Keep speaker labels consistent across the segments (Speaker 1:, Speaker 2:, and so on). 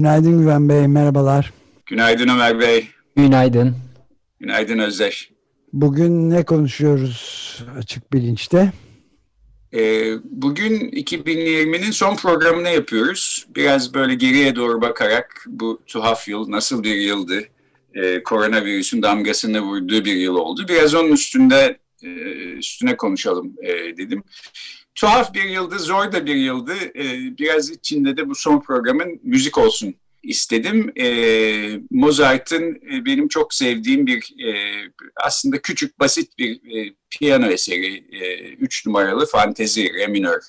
Speaker 1: Günaydın Güven Bey, merhabalar.
Speaker 2: Günaydın Ömer Bey.
Speaker 3: Günaydın.
Speaker 2: Günaydın Özdeş.
Speaker 1: Bugün ne konuşuyoruz açık bilinçte?
Speaker 2: Ee, bugün 2020'nin son programını yapıyoruz. Biraz böyle geriye doğru bakarak bu tuhaf yıl nasıl bir yıldı? Ee, koronavirüsün damgasını vurduğu bir yıl oldu. Biraz onun üstünde e, üstüne konuşalım e, dedim. Tuhaf bir yıldı, zor da bir yıldı. Ee, biraz içinde de bu son programın müzik olsun istedim. Ee, Mozart'ın e, benim çok sevdiğim bir e, aslında küçük basit bir e, piyano eseri. E, üç numaralı fantezi re minör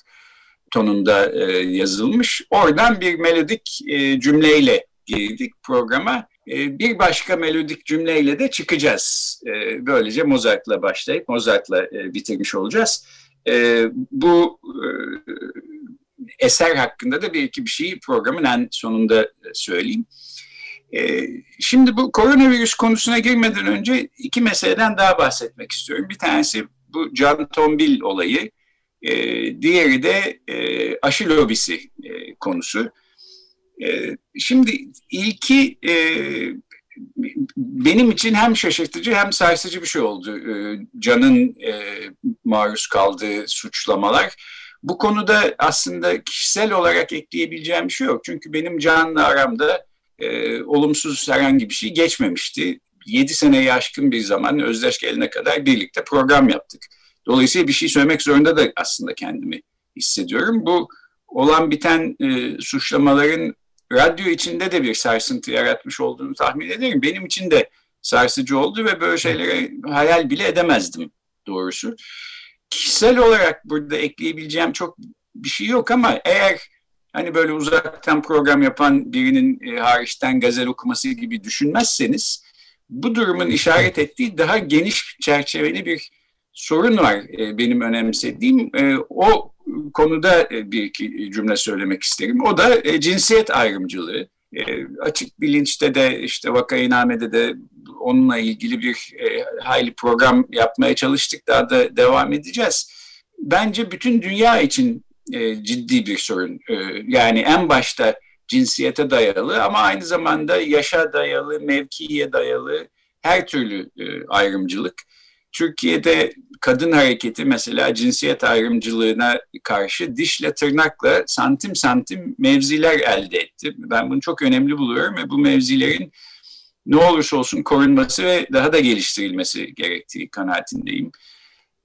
Speaker 2: tonunda yazılmış. Oradan bir melodik cümleyle girdik programa. Bir başka melodik cümleyle de çıkacağız. Böylece Mozart'la başlayıp Mozart'la e, bitirmiş olacağız. E, bu e, eser hakkında da bir iki bir şey programın en sonunda söyleyeyim. E, şimdi bu koronavirüs konusuna girmeden önce iki meseleden daha bahsetmek istiyorum. Bir tanesi bu John Tombil olayı, e, diğeri de e, aşı lobisi e, konusu. E, şimdi ilki e, benim için hem şaşırtıcı hem sarsıcı bir şey oldu. E, Can'ın e, maruz kaldığı suçlamalar. Bu konuda aslında kişisel olarak ekleyebileceğim bir şey yok. Çünkü benim Can'la aramda e, olumsuz herhangi bir şey geçmemişti. Yedi seneyi aşkın bir zaman Özdeş gelene kadar birlikte program yaptık. Dolayısıyla bir şey söylemek zorunda da aslında kendimi hissediyorum. Bu olan biten e, suçlamaların radyo içinde de bir sarsıntı yaratmış olduğunu tahmin ederim. Benim için de sarsıcı oldu ve böyle şeylere hayal bile edemezdim doğrusu. Kişisel olarak burada ekleyebileceğim çok bir şey yok ama eğer hani böyle uzaktan program yapan birinin e, hariçten gazel okuması gibi düşünmezseniz bu durumun işaret ettiği daha geniş çerçeveli bir sorun var e, benim önemsediğim. E, o konuda e, bir iki cümle söylemek isterim. O da e, cinsiyet ayrımcılığı. E, açık bilinçte de işte vakayinamede de onunla ilgili bir hayli program yapmaya çalıştık. Daha da devam edeceğiz. Bence bütün dünya için ciddi bir sorun. Yani en başta cinsiyete dayalı ama aynı zamanda yaşa dayalı, mevkiye dayalı her türlü ayrımcılık. Türkiye'de kadın hareketi mesela cinsiyet ayrımcılığına karşı dişle tırnakla santim santim mevziler elde etti. Ben bunu çok önemli buluyorum ve bu mevzilerin ne olursa olsun korunması ve daha da geliştirilmesi gerektiği kanaatindeyim.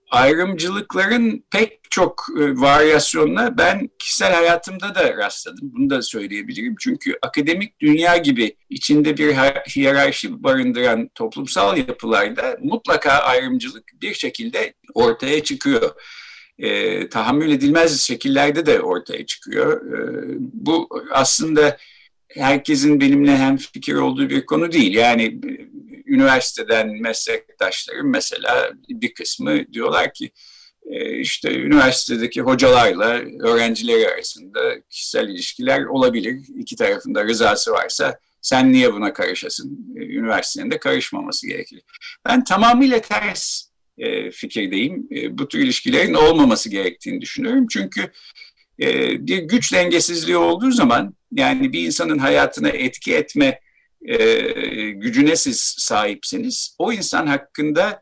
Speaker 2: Ayrımcılıkların pek çok e, varyasyonuna ben kişisel hayatımda da rastladım. Bunu da söyleyebilirim. Çünkü akademik dünya gibi içinde bir hiyerarşi barındıran toplumsal yapılarda mutlaka ayrımcılık bir şekilde ortaya çıkıyor. E, tahammül edilmez şekillerde de ortaya çıkıyor. E, bu aslında herkesin benimle hem fikir olduğu bir konu değil. Yani e, üniversiteden meslektaşlarım mesela bir kısmı diyorlar ki e, işte üniversitedeki hocalarla öğrencileri arasında kişisel ilişkiler olabilir. İki tarafında rızası varsa sen niye buna karışasın? E, üniversitenin de karışmaması gerekir. Ben tamamıyla ters fikirdeyim. Bu tür ilişkilerin olmaması gerektiğini düşünüyorum. Çünkü bir güç dengesizliği olduğu zaman yani bir insanın hayatına etki etme e, gücüne siz sahipsiniz. O insan hakkında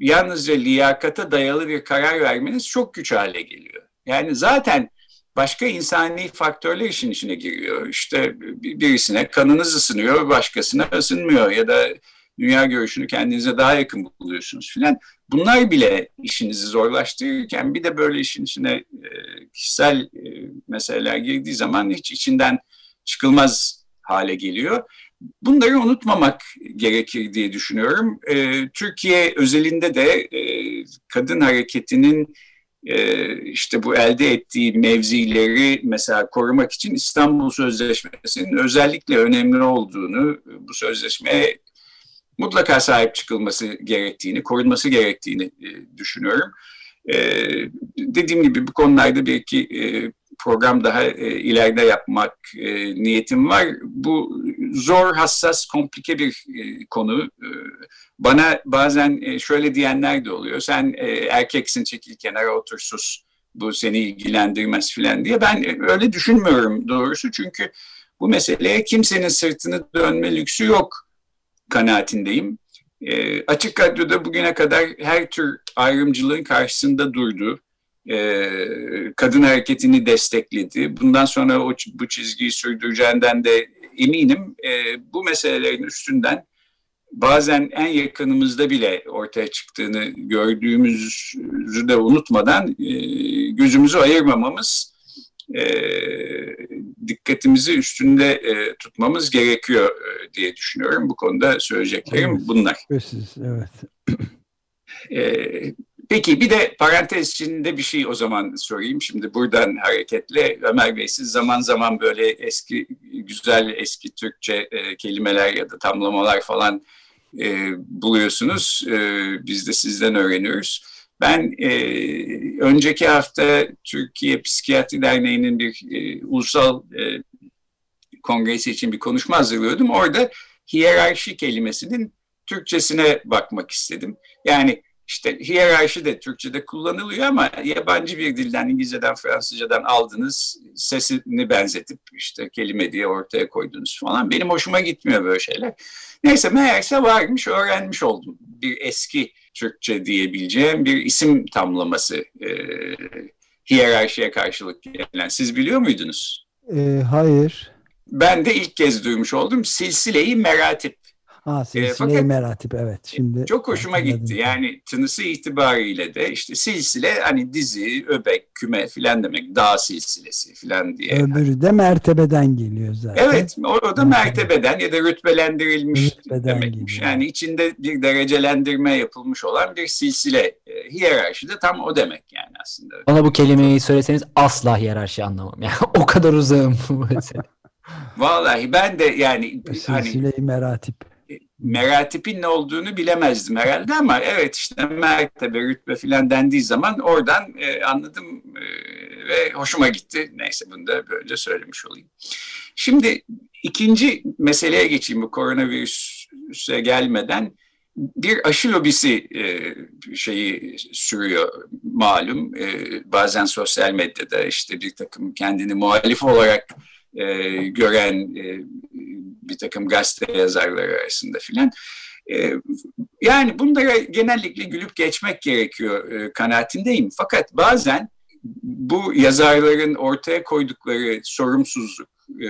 Speaker 2: yalnızca liyakata dayalı bir karar vermeniz çok güç hale geliyor. Yani zaten başka insani faktörler işin içine giriyor. İşte birisine kanınız ısınıyor, başkasına ısınmıyor ya da dünya görüşünü kendinize daha yakın buluyorsunuz filan. Bunlar bile işinizi zorlaştırırken bir de böyle işin içine e, kişisel e, meseleler girdiği zaman hiç içinden çıkılmaz hale geliyor. Bunları unutmamak gerekir diye düşünüyorum. E, Türkiye özelinde de e, kadın hareketinin e, işte bu elde ettiği mevzileri mesela korumak için İstanbul Sözleşmesi'nin özellikle önemli olduğunu, bu sözleşmeye mutlaka sahip çıkılması gerektiğini, korunması gerektiğini e, düşünüyorum. E, dediğim gibi bu konularda bir iki e, program daha e, ileride yapmak e, niyetim var. Bu zor, hassas, komplike bir e, konu. E, bana bazen e, şöyle diyenler de oluyor. Sen e, erkeksin çekil kenara otur sus. Bu seni ilgilendirmez filan diye. Ben e, öyle düşünmüyorum doğrusu. Çünkü bu meseleye kimsenin sırtını dönme lüksü yok kanaatindeyim. E, açık Radyo'da bugüne kadar her tür ayrımcılığın karşısında durdu. E, kadın hareketini destekledi. Bundan sonra o, bu çizgiyi sürdüreceğinden de eminim. E, bu meselelerin üstünden bazen en yakınımızda bile ortaya çıktığını gördüğümüzü de unutmadan e, gözümüzü ayırmamamız e, dikkatimizi üstünde e, tutmamız gerekiyor e, diye düşünüyorum. Bu konuda söyleyeceklerim
Speaker 1: evet,
Speaker 2: bunlar.
Speaker 1: Siz, evet.
Speaker 2: E, peki bir de parantez içinde bir şey o zaman sorayım. Şimdi buradan hareketle Ömer Bey siz zaman zaman böyle eski güzel eski Türkçe e, kelimeler ya da tamlamalar falan e, buluyorsunuz. E, biz de sizden öğreniyoruz. Ben e, önceki hafta Türkiye Psikiyatri Derneği'nin bir e, ulusal e, kongresi için bir konuşma hazırlıyordum. Orada hiyerarşi kelimesinin Türkçesine bakmak istedim. Yani işte hiyerarşi de Türkçe'de kullanılıyor ama yabancı bir dilden, İngilizce'den, Fransızcadan aldınız, sesini benzetip işte kelime diye ortaya koydunuz falan. Benim hoşuma gitmiyor böyle şeyler. Neyse meğerse varmış, öğrenmiş oldum. Bir eski Türkçe diyebileceğim bir isim tamlaması e, hiyerarşiye karşılık gelen. Siz biliyor muydunuz?
Speaker 1: E, hayır.
Speaker 2: Ben de ilk kez duymuş oldum. Silsileyi meratip.
Speaker 1: Ha, silsile-i meratip evet. Şimdi
Speaker 2: çok hoşuma gitti. Yani tınısı itibariyle de işte silsile hani dizi, öbek, küme filan demek. Dağ silsilesi filan diye.
Speaker 1: Öbürü de mertebeden geliyor zaten.
Speaker 2: Evet o, o da mertebeden ya da rütbelendirilmiş rütbeden demekmiş. Geliyor. Yani içinde bir derecelendirme yapılmış olan bir silsile. E, hiyerarşi de tam o demek yani aslında.
Speaker 3: Bana bu kelimeyi söyleseniz asla hiyerarşi anlamam. Yani o kadar uzağım bu mesele.
Speaker 2: Vallahi ben de yani
Speaker 1: silsile-i hani, meratip
Speaker 2: meratipin ne olduğunu bilemezdim herhalde ama evet işte mertebe, rütbe filan dendiği zaman oradan e, anladım e, ve hoşuma gitti. Neyse bunu da böylece söylemiş olayım. Şimdi ikinci meseleye geçeyim bu koronavirüse gelmeden. Bir aşı lobisi e, şeyi sürüyor malum. E, bazen sosyal medyada işte bir takım kendini muhalif olarak e, gören e, bir takım gazete yazarları arasında filan. E, yani bunlara genellikle gülüp geçmek gerekiyor e, kanaatindeyim. Fakat bazen bu yazarların ortaya koydukları sorumsuzluk, e,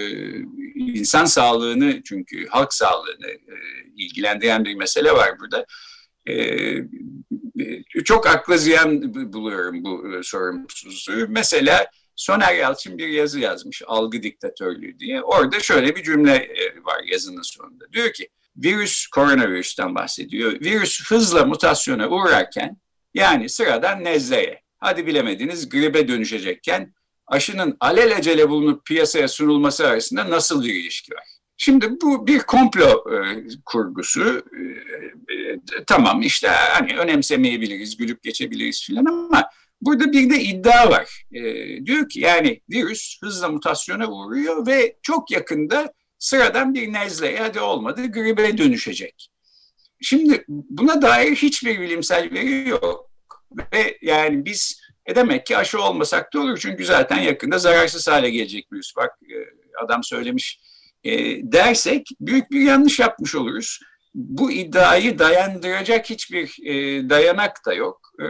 Speaker 2: insan sağlığını çünkü halk sağlığını e, ilgilendiren bir mesele var burada. E, çok akla ziyan buluyorum bu sorumsuzluğu. Mesela Soner Yalçın bir yazı yazmış algı diktatörlüğü diye. Orada şöyle bir cümle e, var yazının sonunda. Diyor ki virüs koronavirüsten bahsediyor. Virüs hızla mutasyona uğrarken yani sıradan nezleye hadi bilemediniz gribe dönüşecekken aşının alelacele bulunup piyasaya sunulması arasında nasıl bir ilişki var? Şimdi bu bir komplo e, kurgusu. E, e, tamam işte hani önemsemeyebiliriz, gülüp geçebiliriz filan ama Burada bir de iddia var. E, diyor ki yani virüs hızla mutasyona uğruyor ve çok yakında sıradan bir nezleye hadi olmadı gribe dönüşecek. Şimdi buna dair hiçbir bilimsel veri yok. Ve yani biz e demek ki aşı olmasak da olur çünkü zaten yakında zararsız hale gelecek virüs. Bak e, adam söylemiş e, dersek büyük bir yanlış yapmış oluruz. Bu iddiayı dayandıracak hiçbir e, dayanak da yok. E,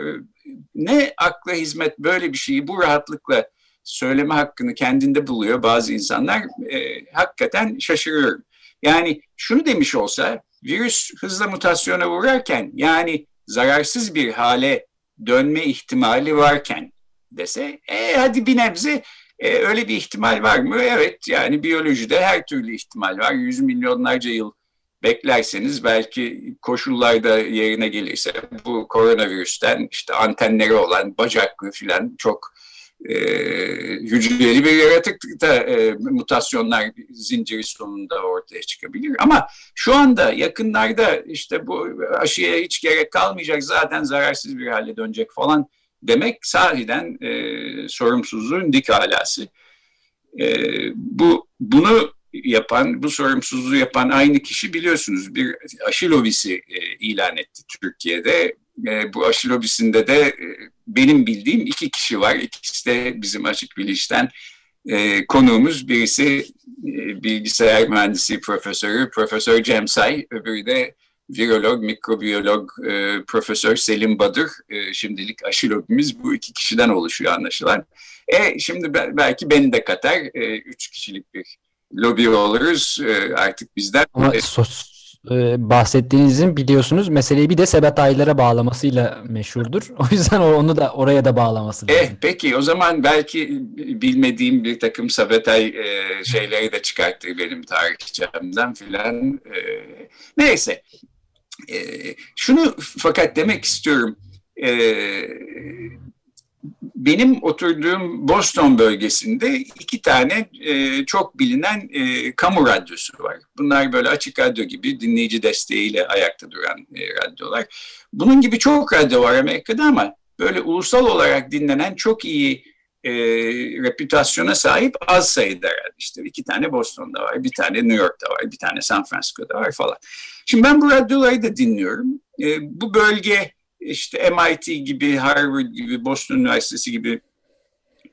Speaker 2: ne akla hizmet böyle bir şeyi bu rahatlıkla söyleme hakkını kendinde buluyor bazı insanlar. E, hakikaten şaşırıyorum. Yani şunu demiş olsa virüs hızla mutasyona uğrarken yani zararsız bir hale dönme ihtimali varken dese e, hadi bir nebze e, öyle bir ihtimal var mı? Evet yani biyolojide her türlü ihtimal var. Yüz milyonlarca yıl beklerseniz belki koşullarda yerine gelirse bu koronavirüsten işte antenleri olan bacaklı filan çok e, hücreli bir yaratıklıkta e, mutasyonlar zinciri sonunda ortaya çıkabilir. Ama şu anda yakınlarda işte bu aşıya hiç gerek kalmayacak zaten zararsız bir hale dönecek falan demek sahiden e, sorumsuzluğun dik alası. E, bu bunu yapan, bu sorumsuzluğu yapan aynı kişi biliyorsunuz bir aşı lobisi e, ilan etti Türkiye'de. E, bu aşı lobisinde de e, benim bildiğim iki kişi var. İkisi de bizim açık bilişten e, konuğumuz. Birisi bilgisayar mühendisi profesörü, Profesör Cemsay. Öbürü de virolog, mikrobiyolog Profesör Selim Badur. E, şimdilik aşı lobimiz bu iki kişiden oluşuyor anlaşılan. E, şimdi belki beni de katar. Üç kişilik bir lobi oluruz e, artık bizden.
Speaker 3: Ama sos, e, bahsettiğinizin biliyorsunuz meseleyi bir de Sebet Aylar'a bağlamasıyla meşhurdur. O yüzden onu da oraya da bağlaması lazım.
Speaker 2: Eh peki o zaman belki bilmediğim bir takım Sabetay e, şeyleri de çıkarttı benim tarihçemden filan. E, neyse. E, şunu fakat demek istiyorum. E, benim oturduğum Boston bölgesinde iki tane e, çok bilinen e, kamu radyosu var. Bunlar böyle açık radyo gibi dinleyici desteğiyle ayakta duran e, radyolar. Bunun gibi çok radyo var Amerika'da ama böyle ulusal olarak dinlenen çok iyi e, reputasyona sahip az sayıda radyo. İşte iki tane Boston'da var, bir tane New York'ta var, bir tane San Francisco'da var falan. Şimdi ben bu radyoları da dinliyorum. E, bu bölge işte MIT gibi, Harvard gibi, Boston Üniversitesi gibi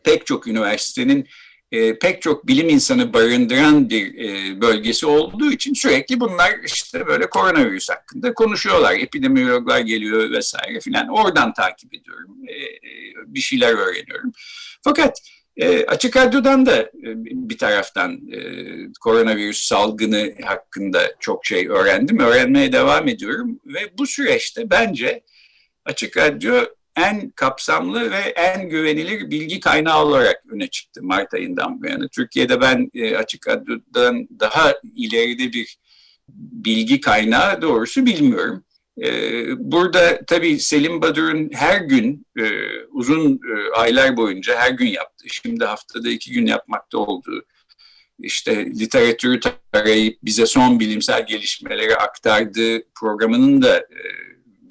Speaker 2: pek çok üniversitenin e, pek çok bilim insanı barındıran bir e, bölgesi olduğu için sürekli bunlar işte böyle koronavirüs hakkında konuşuyorlar. Epidemiologlar geliyor vesaire filan. Oradan takip ediyorum. E, e, bir şeyler öğreniyorum. Fakat e, Açık Radyo'dan da e, bir taraftan e, koronavirüs salgını hakkında çok şey öğrendim. Öğrenmeye devam ediyorum ve bu süreçte bence Açık Radyo en kapsamlı ve en güvenilir bilgi kaynağı olarak öne çıktı Mart ayından bu yana. Türkiye'de ben e, Açık Radyo'dan daha ileride bir bilgi kaynağı doğrusu bilmiyorum. E, burada tabii Selim Badur'un her gün e, uzun aylar boyunca her gün yaptığı, şimdi haftada iki gün yapmakta olduğu, işte literatürü tarayıp bize son bilimsel gelişmeleri aktardığı programının da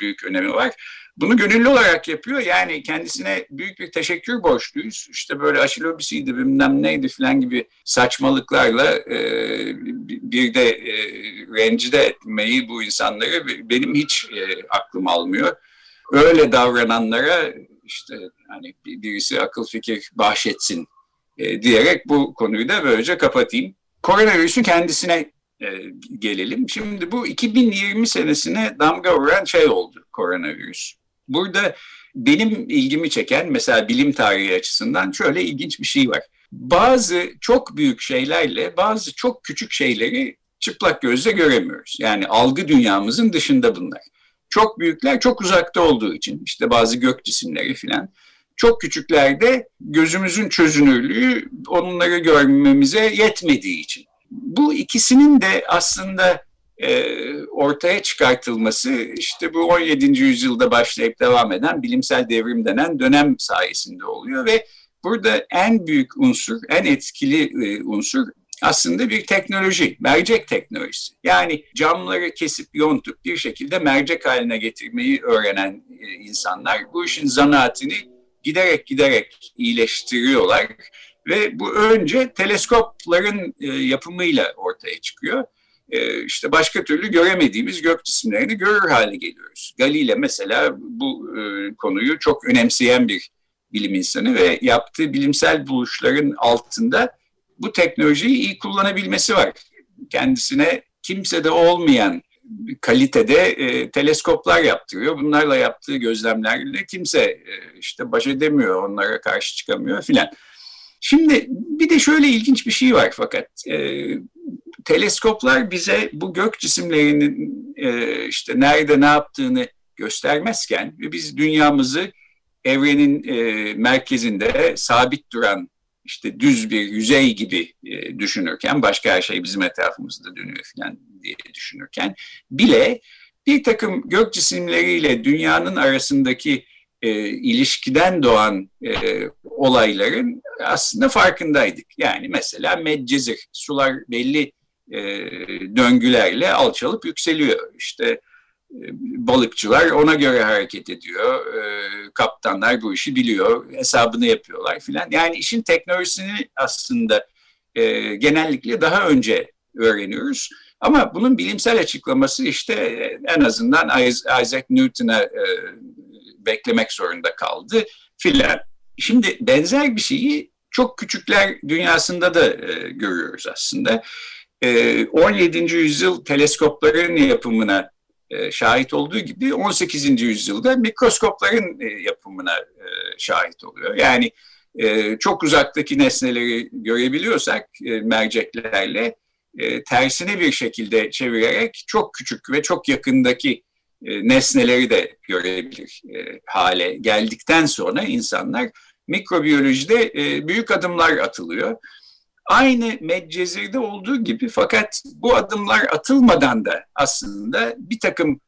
Speaker 2: büyük önemi var. Bunu gönüllü olarak yapıyor. Yani kendisine büyük bir teşekkür borçluyuz. İşte böyle aşı lobisiydi bilmem neydi falan gibi saçmalıklarla e, bir de e, rencide etmeyi bu insanları benim hiç e, aklım almıyor. Öyle davrananlara işte hani birisi akıl fikir bahşetsin e, diyerek bu konuyu da böylece kapatayım. Koronavirüsün kendisine e, gelelim. Şimdi bu 2020 senesine damga vuran şey oldu koronavirüs. Burada benim ilgimi çeken mesela bilim tarihi açısından şöyle ilginç bir şey var. Bazı çok büyük şeylerle bazı çok küçük şeyleri çıplak gözle göremiyoruz. Yani algı dünyamızın dışında bunlar. Çok büyükler çok uzakta olduğu için işte bazı gök cisimleri filan. Çok küçüklerde gözümüzün çözünürlüğü onları görmemize yetmediği için. Bu ikisinin de aslında e, ortaya çıkartılması işte bu 17. yüzyılda başlayıp devam eden bilimsel devrim denen dönem sayesinde oluyor ve burada en büyük unsur, en etkili e, unsur aslında bir teknoloji, mercek teknolojisi. Yani camları kesip yontup bir şekilde mercek haline getirmeyi öğrenen e, insanlar bu işin zanaatini giderek giderek iyileştiriyorlar ve bu önce teleskopların yapımıyla ortaya çıkıyor işte başka türlü göremediğimiz gök cisimlerini görür hale geliyoruz. Galile mesela bu e, konuyu çok önemseyen bir bilim insanı ve yaptığı bilimsel buluşların altında bu teknolojiyi iyi kullanabilmesi var. Kendisine kimsede olmayan kalitede e, teleskoplar yaptırıyor. Bunlarla yaptığı gözlemlerle kimse e, işte baş edemiyor, onlara karşı çıkamıyor filan. Şimdi bir de şöyle ilginç bir şey var fakat e, teleskoplar bize bu gök cisimlerinin e, işte nerede ne yaptığını göstermezken biz dünyamızı evrenin e, merkezinde sabit duran işte düz bir yüzey gibi e, düşünürken başka her şey bizim etrafımızda dönüyor falan diye düşünürken bile bir takım gök cisimleriyle dünyanın arasındaki e, ilişkiden doğan e, olayların aslında farkındaydık. Yani mesela Medcezir, sular belli e, döngülerle alçalıp yükseliyor. İşte e, balıkçılar ona göre hareket ediyor. E, kaptanlar bu işi biliyor, hesabını yapıyorlar filan. Yani işin teknolojisini aslında e, genellikle daha önce öğreniyoruz. Ama bunun bilimsel açıklaması işte en azından Isaac Newton'a e, beklemek zorunda kaldı filan. Şimdi benzer bir şeyi çok küçükler dünyasında da e, görüyoruz aslında. E, 17. yüzyıl teleskopların yapımına e, şahit olduğu gibi 18. yüzyılda mikroskopların e, yapımına e, şahit oluyor. Yani e, çok uzaktaki nesneleri görebiliyorsak e, merceklerle e, tersine bir şekilde çevirerek çok küçük ve çok yakındaki e, nesneleri de görebilir e, hale geldikten sonra insanlar mikrobiyolojide e, büyük adımlar atılıyor. Aynı Medcezir'de olduğu gibi fakat bu adımlar atılmadan da aslında bir takım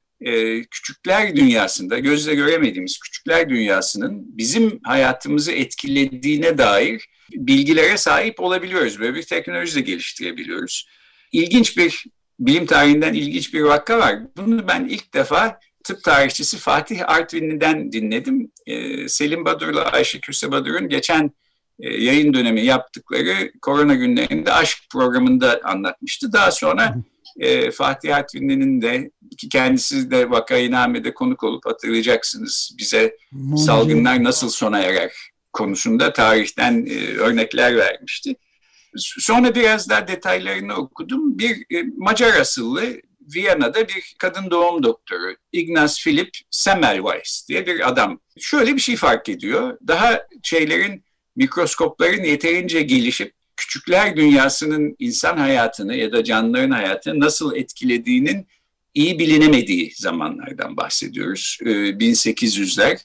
Speaker 2: küçükler dünyasında, gözle göremediğimiz küçükler dünyasının bizim hayatımızı etkilediğine dair bilgilere sahip olabiliyoruz. Böyle bir teknoloji de geliştirebiliyoruz. İlginç bir bilim tarihinden ilginç bir vaka var. Bunu ben ilk defa tıp tarihçisi Fatih Artvinli'den dinledim. Ee, Selim Badur'la Ayşe Kürse Badur'un geçen e, yayın dönemi yaptıkları korona günlerinde aşk programında anlatmıştı. Daha sonra e, Fatih Artvinli'nin de ki kendisi de vakainamede konuk olup hatırlayacaksınız bize salgınlar nasıl sona erer konusunda tarihten e, örnekler vermişti. Sonra biraz daha detaylarını okudum. Bir e, Macar asıllı Viyana'da bir kadın doğum doktoru Ignaz Philipp Semmelweis diye bir adam. Şöyle bir şey fark ediyor. Daha şeylerin mikroskopların yeterince gelişip küçükler dünyasının insan hayatını ya da canlıların hayatını nasıl etkilediğinin iyi bilinemediği zamanlardan bahsediyoruz. 1800'ler. Ee,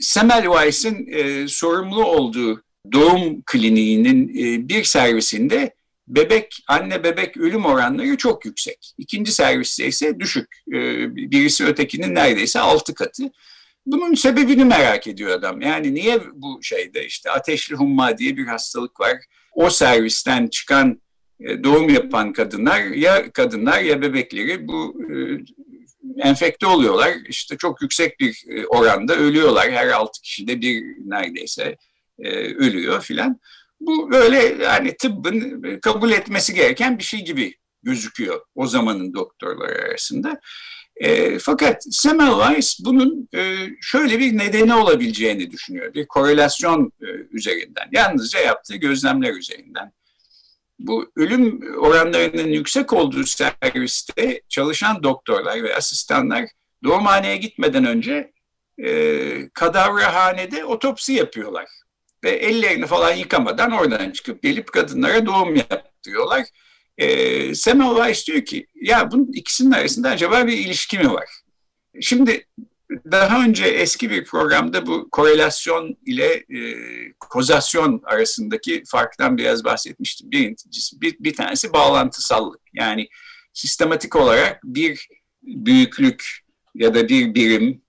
Speaker 2: Semmelweis'in e, sorumlu olduğu doğum kliniğinin e, bir servisinde bebek anne bebek ölüm oranları çok yüksek. İkinci serviste ise düşük. E, birisi ötekinin neredeyse altı katı. Bunun sebebini merak ediyor adam. Yani niye bu şeyde işte ateşli humma diye bir hastalık var. O servisten çıkan e, doğum yapan kadınlar ya kadınlar ya bebekleri bu enfekte oluyorlar. İşte çok yüksek bir oranda ölüyorlar. Her altı kişide bir neredeyse ölüyor filan. Bu böyle yani tıbbın kabul etmesi gereken bir şey gibi gözüküyor o zamanın doktorları arasında. E, fakat Semmelweis bunun e, şöyle bir nedeni olabileceğini düşünüyor. Bir korelasyon e, üzerinden, yalnızca yaptığı gözlemler üzerinden. Bu ölüm oranlarının yüksek olduğu serviste çalışan doktorlar ve asistanlar doğumhaneye gitmeden önce e, kadavrahanede otopsi yapıyorlar. Ve ellerini falan yıkamadan oradan çıkıp gelip kadınlara doğum yaptırıyorlar e, Semmelweis diyor ki ya bunun ikisinin arasında acaba bir ilişki mi var? Şimdi daha önce eski bir programda bu korelasyon ile e, kozasyon arasındaki farktan biraz bahsetmiştim. Birincisi, bir, bir tanesi bağlantısallık. Yani sistematik olarak bir büyüklük ya da bir birim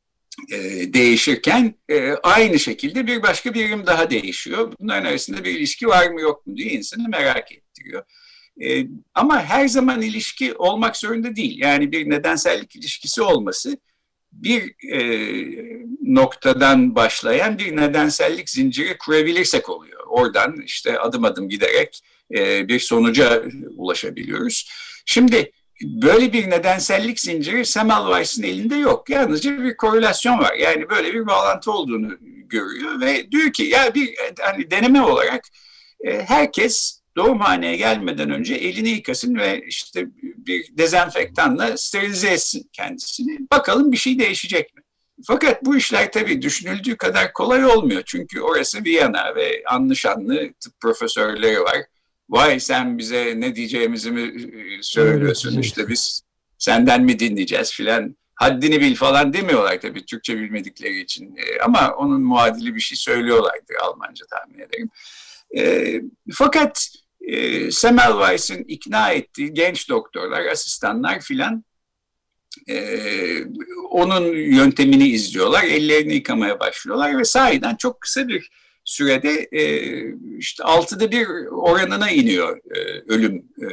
Speaker 2: e, değişirken e, aynı şekilde bir başka birim daha değişiyor. Bunların arasında bir ilişki var mı yok mu diye insanı merak ettiriyor. E, ama her zaman ilişki olmak zorunda değil. Yani bir nedensellik ilişkisi olması bir e, noktadan başlayan bir nedensellik zinciri kurabilirsek oluyor. Oradan işte adım adım giderek e, bir sonuca ulaşabiliyoruz. Şimdi böyle bir nedensellik zinciri Semmelweis'in elinde yok. Yalnızca bir korelasyon var. Yani böyle bir bağlantı olduğunu görüyor ve diyor ki ya bir hani deneme olarak e, herkes doğumhaneye gelmeden önce elini yıkasın ve işte bir dezenfektanla sterilize etsin kendisini. Bakalım bir şey değişecek mi? Fakat bu işler tabii düşünüldüğü kadar kolay olmuyor. Çünkü orası Viyana ve anlı tıp profesörleri var. Vay sen bize ne diyeceğimizi mi e, söylüyorsun işte biz senden mi dinleyeceğiz filan. Haddini bil falan demiyorlar tabii Türkçe bilmedikleri için. E, ama onun muadili bir şey söylüyorlardı Almanca tahmin ederim. E, fakat e, Semmelweis'in ikna ettiği genç doktorlar, asistanlar filan e, onun yöntemini izliyorlar, ellerini yıkamaya başlıyorlar ve sahiden çok kısa bir sürede e, işte altıda bir oranına iniyor e, ölüm e,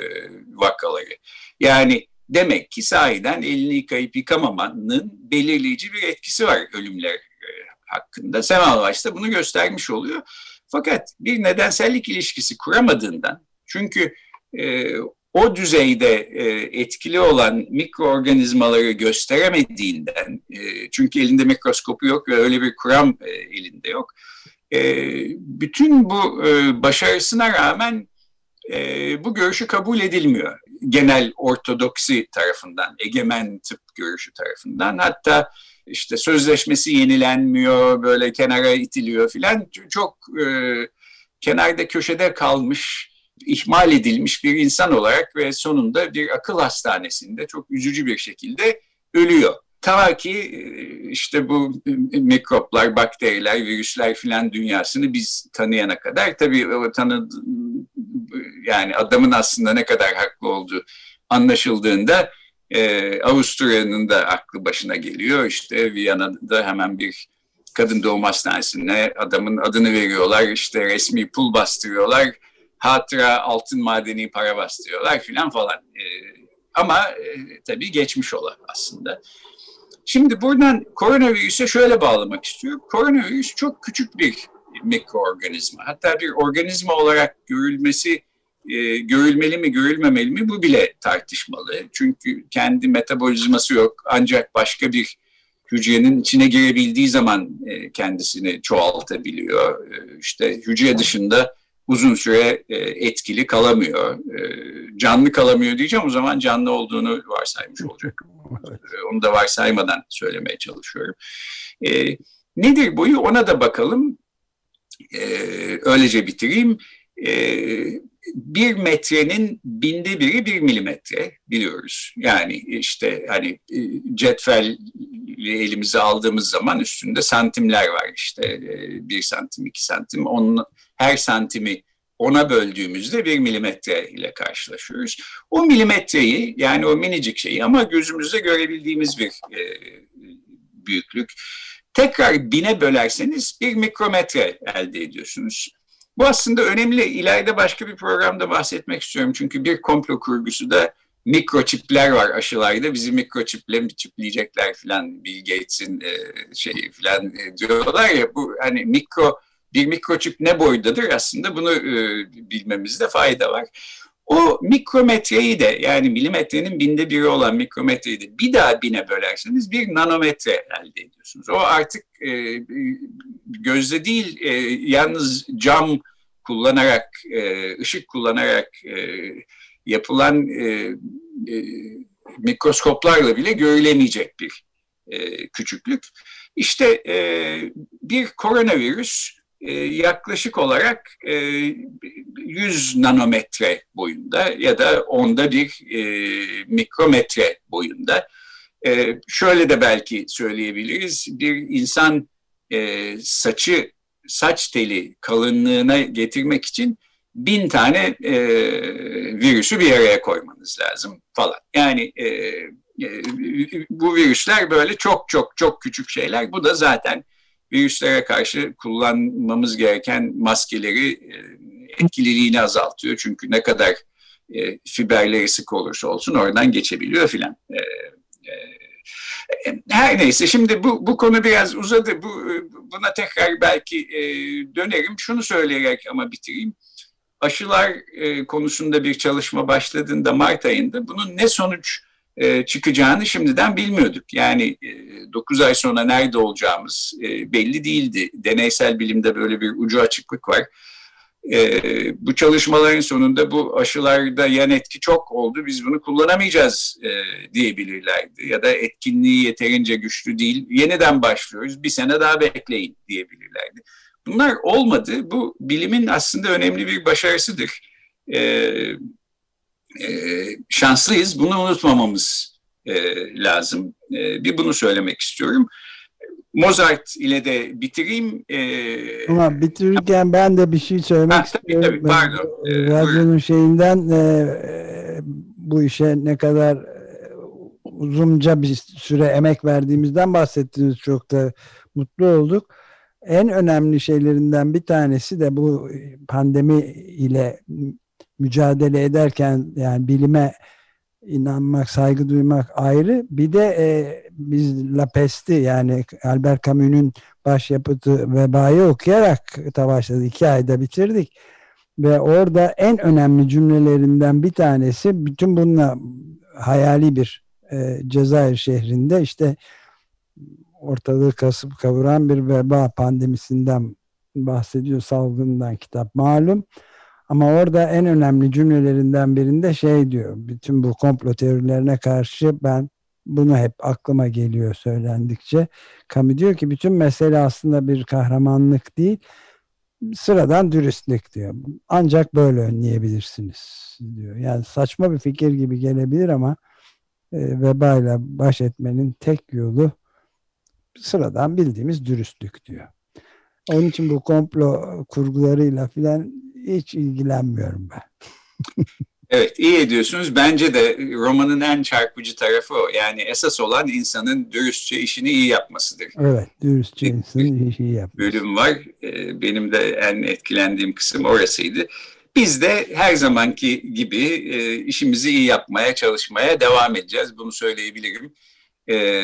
Speaker 2: vakaları. Yani demek ki sahiden elini yıkayıp yıkamamanın belirleyici bir etkisi var ölümler e, hakkında. Semmelweis de bunu göstermiş oluyor. Fakat bir nedensellik ilişkisi kuramadığından çünkü e, o düzeyde e, etkili olan mikroorganizmaları gösteremediğinden, e, çünkü elinde mikroskopu yok ve öyle bir kuram e, elinde yok. E, bütün bu e, başarısına rağmen e, bu görüşü kabul edilmiyor. Genel ortodoksi tarafından, egemen tıp görüşü tarafından. Hatta işte sözleşmesi yenilenmiyor, böyle kenara itiliyor filan. Çok e, kenarda köşede kalmış ihmal edilmiş bir insan olarak ve sonunda bir akıl hastanesinde çok üzücü bir şekilde ölüyor. Ta ki e, işte bu mikroplar, bakteriler, virüsler filan dünyasını biz tanıyana kadar tabii o tanı yani adamın aslında ne kadar haklı olduğu anlaşıldığında e, Avusturya'nın da aklı başına geliyor. İşte Viyana'da hemen bir kadın doğum hastanesine adamın adını veriyorlar. işte resmi pul bastırıyorlar hatıra altın madeni para bastırıyorlar filan falan. E, ama e, tabii geçmiş olan aslında. Şimdi buradan koronavirüse şöyle bağlamak istiyorum. Koronavirüs çok küçük bir mikroorganizma. Hatta bir organizma olarak görülmesi e, görülmeli mi görülmemeli mi bu bile tartışmalı. Çünkü kendi metabolizması yok ancak başka bir hücrenin içine girebildiği zaman e, kendisini çoğaltabiliyor. E, işte hücre dışında uzun süre e, etkili kalamıyor. E, canlı kalamıyor diyeceğim o zaman canlı olduğunu varsaymış olacak. Evet. E, onu da varsaymadan söylemeye çalışıyorum. E, nedir boyu ona da bakalım. E, öylece bitireyim. E, bir metrenin binde biri bir milimetre biliyoruz. Yani işte hani e, cetvel elimize aldığımız zaman üstünde santimler var işte e, bir santim iki santim onun her santimi ona böldüğümüzde bir milimetre ile karşılaşıyoruz. O milimetreyi yani o minicik şeyi ama gözümüzde görebildiğimiz bir e, büyüklük. Tekrar bine bölerseniz bir mikrometre elde ediyorsunuz. Bu aslında önemli. İleride başka bir programda bahsetmek istiyorum. Çünkü bir komplo kurgusu da mikroçipler var aşılarda. Bizi mikroçiple mi çipleyecekler filan Bill Gates'in e, şeyi filan e, diyorlar ya bu hani mikro bir mikroçip ne boydadır aslında bunu e, bilmemizde fayda var. O mikrometreyi de yani milimetrenin binde biri olan mikrometreyi de bir daha bine bölerseniz bir nanometre elde ediyorsunuz. O artık e, gözle değil e, yalnız cam kullanarak, e, ışık kullanarak e, yapılan e, e, mikroskoplarla bile görülemeyecek bir e, küçüklük. İşte e, bir koronavirüs e, yaklaşık olarak e, 100 nanometre boyunda ya da onda bir e, mikrometre boyunda. E, şöyle de belki söyleyebiliriz, bir insan e, saçı, saç teli kalınlığına getirmek için bin tane e, virüsü bir araya koymanız lazım falan. Yani e, e, bu virüsler böyle çok çok çok küçük şeyler. Bu da zaten virüslere karşı kullanmamız gereken maskeleri e, etkililiğini azaltıyor. Çünkü ne kadar e, fiberleri sık olursa olsun oradan geçebiliyor filan. E, her neyse şimdi bu, bu konu biraz uzadı. Bu, buna tekrar belki dönerim. Şunu söyleyerek ama bitireyim. Aşılar konusunda bir çalışma başladığında Mart ayında bunun ne sonuç e, çıkacağını şimdiden bilmiyorduk. Yani e, 9 ay sonra nerede olacağımız e, belli değildi. Deneysel bilimde böyle bir ucu açıklık var. e, bu çalışmaların sonunda bu aşılarda yan etki çok oldu biz bunu kullanamayacağız e, diyebilirlerdi. Ya da etkinliği yeterince güçlü değil yeniden başlıyoruz bir sene daha bekleyin diyebilirlerdi. Bunlar olmadı. Bu bilimin aslında önemli bir başarısıdır. E, e, şanslıyız. Bunu unutmamamız e, lazım. E, bir bunu söylemek istiyorum. Mozart ile de bitireyim.
Speaker 1: Ee, Ama bitirirken ben de bir şey söylemek ha, tabii, istiyorum.
Speaker 2: Tabii, pardon.
Speaker 1: Ee, Radyonun şeyinden e, bu işe ne kadar e, uzunca bir süre emek verdiğimizden bahsettiniz. Çok da mutlu olduk. En önemli şeylerinden bir tanesi de bu pandemi ile mücadele ederken yani bilime inanmak, saygı duymak ayrı. Bir de e, biz La Peste yani Albert Camus'un başyapıtı Vebayı okuyarak da başladı. İki ayda bitirdik. Ve orada en önemli cümlelerinden bir tanesi bütün bununla hayali bir e, Cezayir şehrinde işte ortalığı kasıp kavuran bir veba pandemisinden bahsediyor salgından kitap malum. Ama orada en önemli cümlelerinden birinde şey diyor. Bütün bu komplo teorilerine karşı ben bunu hep aklıma geliyor söylendikçe. Kami diyor ki bütün mesele aslında bir kahramanlık değil, sıradan dürüstlük diyor. Ancak böyle önleyebilirsiniz diyor. Yani saçma bir fikir gibi gelebilir ama e, vebayla baş etmenin tek yolu sıradan bildiğimiz dürüstlük diyor. Onun için bu komplo kurgularıyla filan hiç ilgilenmiyorum ben.
Speaker 2: evet iyi ediyorsunuz. Bence de romanın en çarpıcı tarafı o. Yani esas olan insanın dürüstçe işini iyi yapmasıdır.
Speaker 1: Evet dürüstçe insanın işi iyi yapması.
Speaker 2: Bölüm var. Ee, benim de en etkilendiğim kısım orasıydı. Biz de her zamanki gibi e, işimizi iyi yapmaya, çalışmaya devam edeceğiz. Bunu söyleyebilirim e,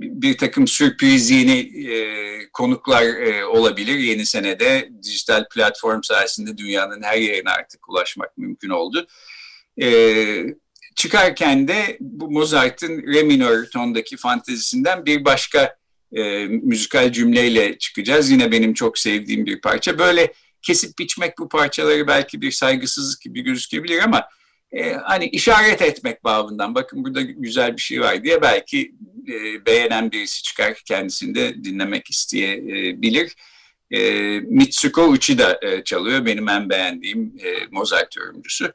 Speaker 2: bir takım sürpriz yeni e, konuklar e, olabilir. Yeni senede dijital platform sayesinde dünyanın her yerine artık ulaşmak mümkün oldu. E, çıkarken de bu Mozart'ın re minör tondaki fantezisinden bir başka e, müzikal cümleyle çıkacağız. Yine benim çok sevdiğim bir parça. Böyle kesip biçmek bu parçaları belki bir saygısızlık gibi gözükebilir ama e, hani işaret etmek babından bakın burada güzel bir şey var diye belki e, beğenen birisi çıkar kendisini de dinlemek isteyebilir. E, Mitsuko Uchida e, çalıyor benim en beğendiğim e, Mozart yorumcusu.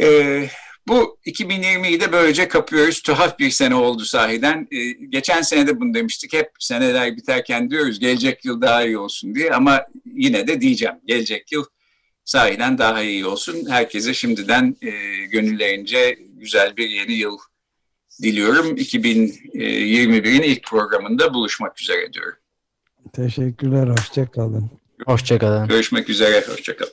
Speaker 2: E, bu 2020'yi de böylece kapıyoruz. Tuhaf bir sene oldu sahiden. Ee, geçen sene de bunu demiştik. Hep seneler biterken diyoruz gelecek yıl daha iyi olsun diye. Ama yine de diyeceğim gelecek yıl sahiden daha iyi olsun. Herkese şimdiden e, gönüllerince güzel bir yeni yıl diliyorum. 2021'in ilk programında buluşmak üzere diyorum.
Speaker 1: Teşekkürler, hoşçakalın.
Speaker 3: Hoşçakalın.
Speaker 2: Görüşmek üzere, hoşçakalın.